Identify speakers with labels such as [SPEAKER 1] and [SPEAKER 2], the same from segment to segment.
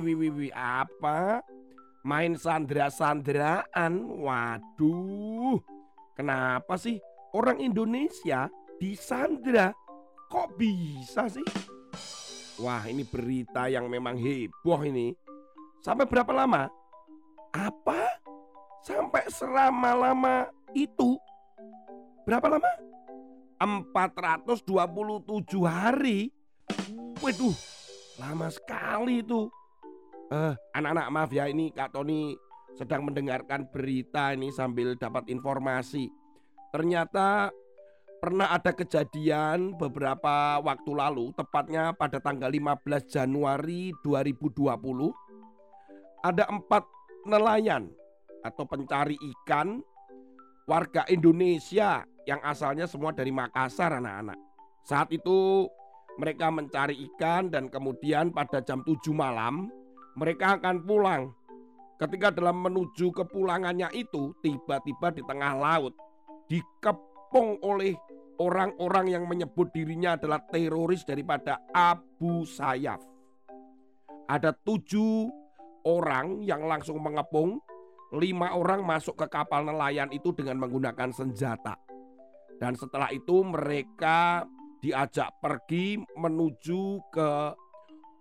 [SPEAKER 1] wih, wih, wih. Apa? Main sandra-sandraan? Waduh. Kenapa sih orang Indonesia disandra? Kok bisa sih? Wah ini berita yang memang heboh ini. Sampai berapa lama? Apa? Sampai selama-lama itu? Berapa lama? 427 hari. Waduh, lama sekali itu. Eh, anak-anak maaf ya ini Kak Tony sedang mendengarkan berita ini sambil dapat informasi. Ternyata pernah ada kejadian beberapa waktu lalu, tepatnya pada tanggal 15 Januari 2020. Ada empat nelayan atau pencari ikan warga Indonesia yang asalnya semua dari Makassar anak-anak. Saat itu mereka mencari ikan dan kemudian pada jam 7 malam mereka akan pulang. Ketika dalam menuju kepulangannya itu, tiba-tiba di tengah laut dikepung oleh orang-orang yang menyebut dirinya adalah teroris daripada Abu Sayyaf. Ada tujuh orang yang langsung mengepung, lima orang masuk ke kapal nelayan itu dengan menggunakan senjata. Dan setelah itu mereka diajak pergi menuju ke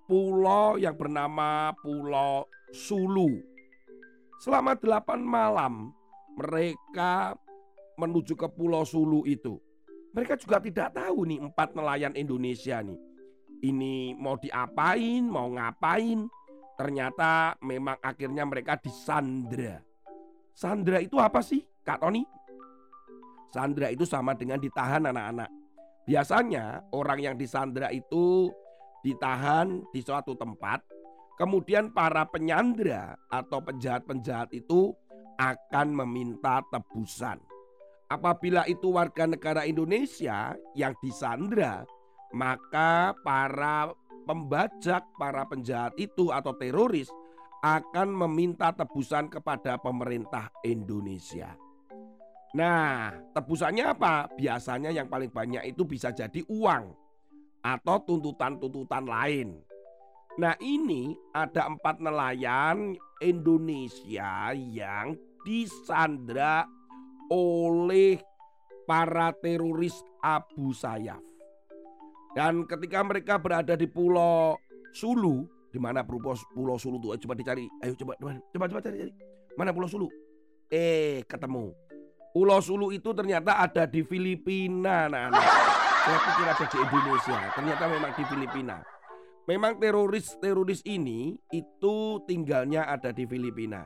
[SPEAKER 1] pulau yang bernama Pulau Sulu. Selama delapan malam mereka menuju ke Pulau Sulu itu. Mereka juga tidak tahu nih empat nelayan Indonesia nih. Ini mau diapain, mau ngapain. Ternyata memang akhirnya mereka disandra. Sandra itu apa sih Kak Tony? Sandra itu sama dengan ditahan anak-anak. Biasanya orang yang disandra itu ditahan di suatu tempat, kemudian para penyandra atau penjahat-penjahat itu akan meminta tebusan. Apabila itu warga negara Indonesia yang disandra, maka para pembajak, para penjahat itu atau teroris akan meminta tebusan kepada pemerintah Indonesia. Nah, tebusannya apa? Biasanya yang paling banyak itu bisa jadi uang atau tuntutan-tuntutan lain. Nah ini ada empat nelayan Indonesia yang disandra oleh para teroris Abu Sayyaf. Dan ketika mereka berada di Pulau Sulu, di mana Pulau, Pulau Sulu itu coba dicari, ayo coba coba coba cari, cari. Mana Pulau Sulu? Eh, ketemu. Pulau Sulu itu ternyata ada di Filipina, anak-anak. Saya pikir ada di Indonesia, ternyata memang di Filipina. Memang teroris-teroris ini itu tinggalnya ada di Filipina.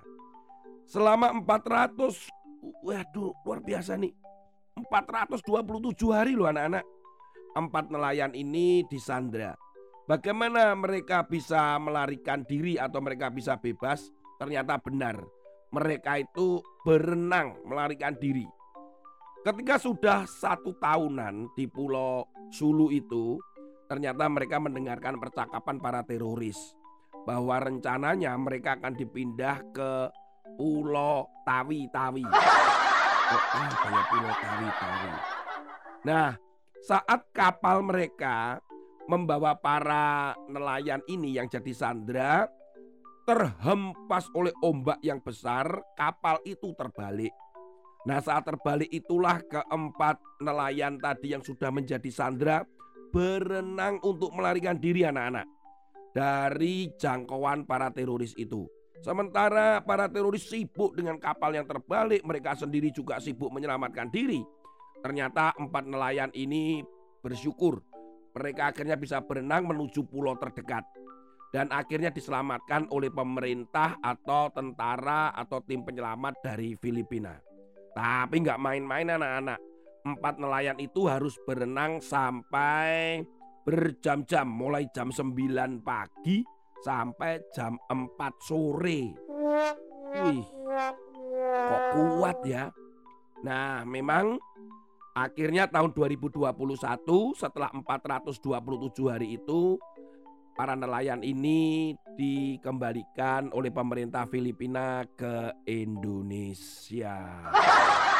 [SPEAKER 1] Selama 400 waduh luar biasa nih. 427 hari loh anak-anak. Empat nelayan ini disandra. Bagaimana mereka bisa melarikan diri atau mereka bisa bebas? Ternyata benar. Mereka itu berenang melarikan diri Ketika sudah satu tahunan di Pulau Sulu itu, ternyata mereka mendengarkan percakapan para teroris bahwa rencananya mereka akan dipindah ke Pulau Tawi-Tawi. Oh, ah, Pulau Tawi-Tawi. Nah, saat kapal mereka membawa para nelayan ini yang jadi sandra terhempas oleh ombak yang besar, kapal itu terbalik. Nah saat terbalik itulah keempat nelayan tadi yang sudah menjadi sandra berenang untuk melarikan diri anak-anak dari jangkauan para teroris itu. Sementara para teroris sibuk dengan kapal yang terbalik, mereka sendiri juga sibuk menyelamatkan diri. Ternyata empat nelayan ini bersyukur mereka akhirnya bisa berenang menuju pulau terdekat dan akhirnya diselamatkan oleh pemerintah atau tentara atau tim penyelamat dari Filipina. Tapi nggak main-main anak-anak. Empat nelayan itu harus berenang sampai berjam-jam. Mulai jam 9 pagi sampai jam 4 sore. Wih, kok kuat ya. Nah memang akhirnya tahun 2021 setelah 427 hari itu para nelayan ini dikembalikan oleh pemerintah Filipina ke Indonesia.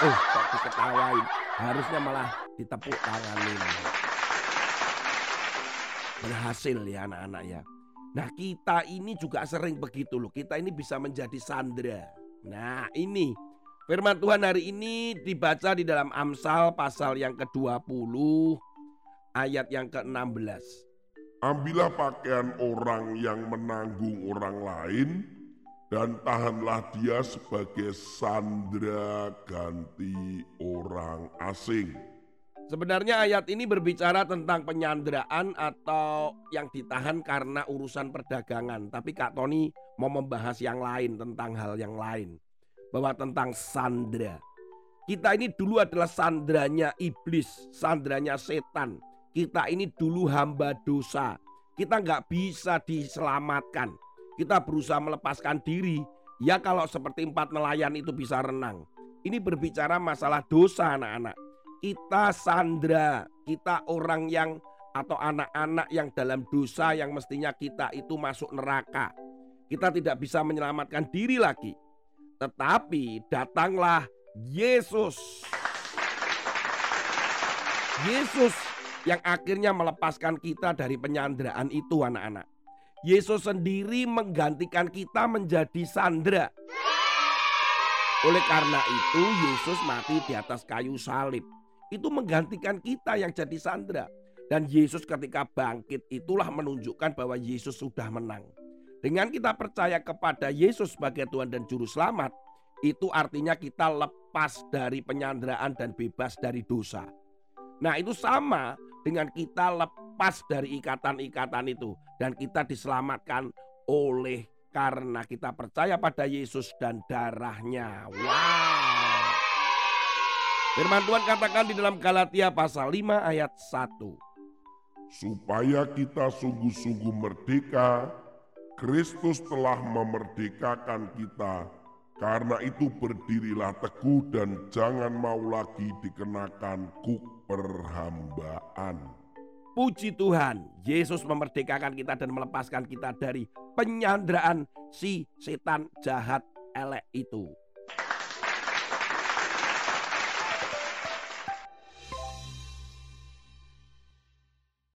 [SPEAKER 1] Oh, kok diketawain. Harusnya malah ditepuk tanganin. Berhasil ya anak-anak ya. Nah kita ini juga sering begitu loh. Kita ini bisa menjadi sandra. Nah ini firman Tuhan hari ini dibaca di dalam Amsal pasal yang ke-20 ayat yang ke-16.
[SPEAKER 2] Ambillah pakaian orang yang menanggung orang lain dan tahanlah dia sebagai sandra ganti orang asing.
[SPEAKER 1] Sebenarnya ayat ini berbicara tentang penyanderaan atau yang ditahan karena urusan perdagangan. Tapi Kak Tony mau membahas yang lain tentang hal yang lain. Bahwa tentang sandra. Kita ini dulu adalah sandranya iblis, sandranya setan. Kita ini dulu hamba dosa. Kita nggak bisa diselamatkan. Kita berusaha melepaskan diri. Ya kalau seperti empat nelayan itu bisa renang. Ini berbicara masalah dosa anak-anak kita sandra, kita orang yang atau anak-anak yang dalam dosa yang mestinya kita itu masuk neraka. Kita tidak bisa menyelamatkan diri lagi. Tetapi datanglah Yesus. Yesus yang akhirnya melepaskan kita dari penyanderaan itu anak-anak. Yesus sendiri menggantikan kita menjadi sandra. Oleh karena itu Yesus mati di atas kayu salib itu menggantikan kita yang jadi sandra. Dan Yesus ketika bangkit itulah menunjukkan bahwa Yesus sudah menang. Dengan kita percaya kepada Yesus sebagai Tuhan dan Juru Selamat, itu artinya kita lepas dari penyanderaan dan bebas dari dosa. Nah itu sama dengan kita lepas dari ikatan-ikatan itu. Dan kita diselamatkan oleh karena kita percaya pada Yesus dan darahnya. Wow. Firman Tuhan katakan di dalam Galatia pasal 5 ayat 1.
[SPEAKER 2] Supaya kita sungguh-sungguh merdeka, Kristus telah memerdekakan kita. Karena itu berdirilah teguh dan jangan mau lagi dikenakan kuk perhambaan.
[SPEAKER 1] Puji Tuhan, Yesus memerdekakan kita dan melepaskan kita dari penyanderaan si setan jahat elek itu.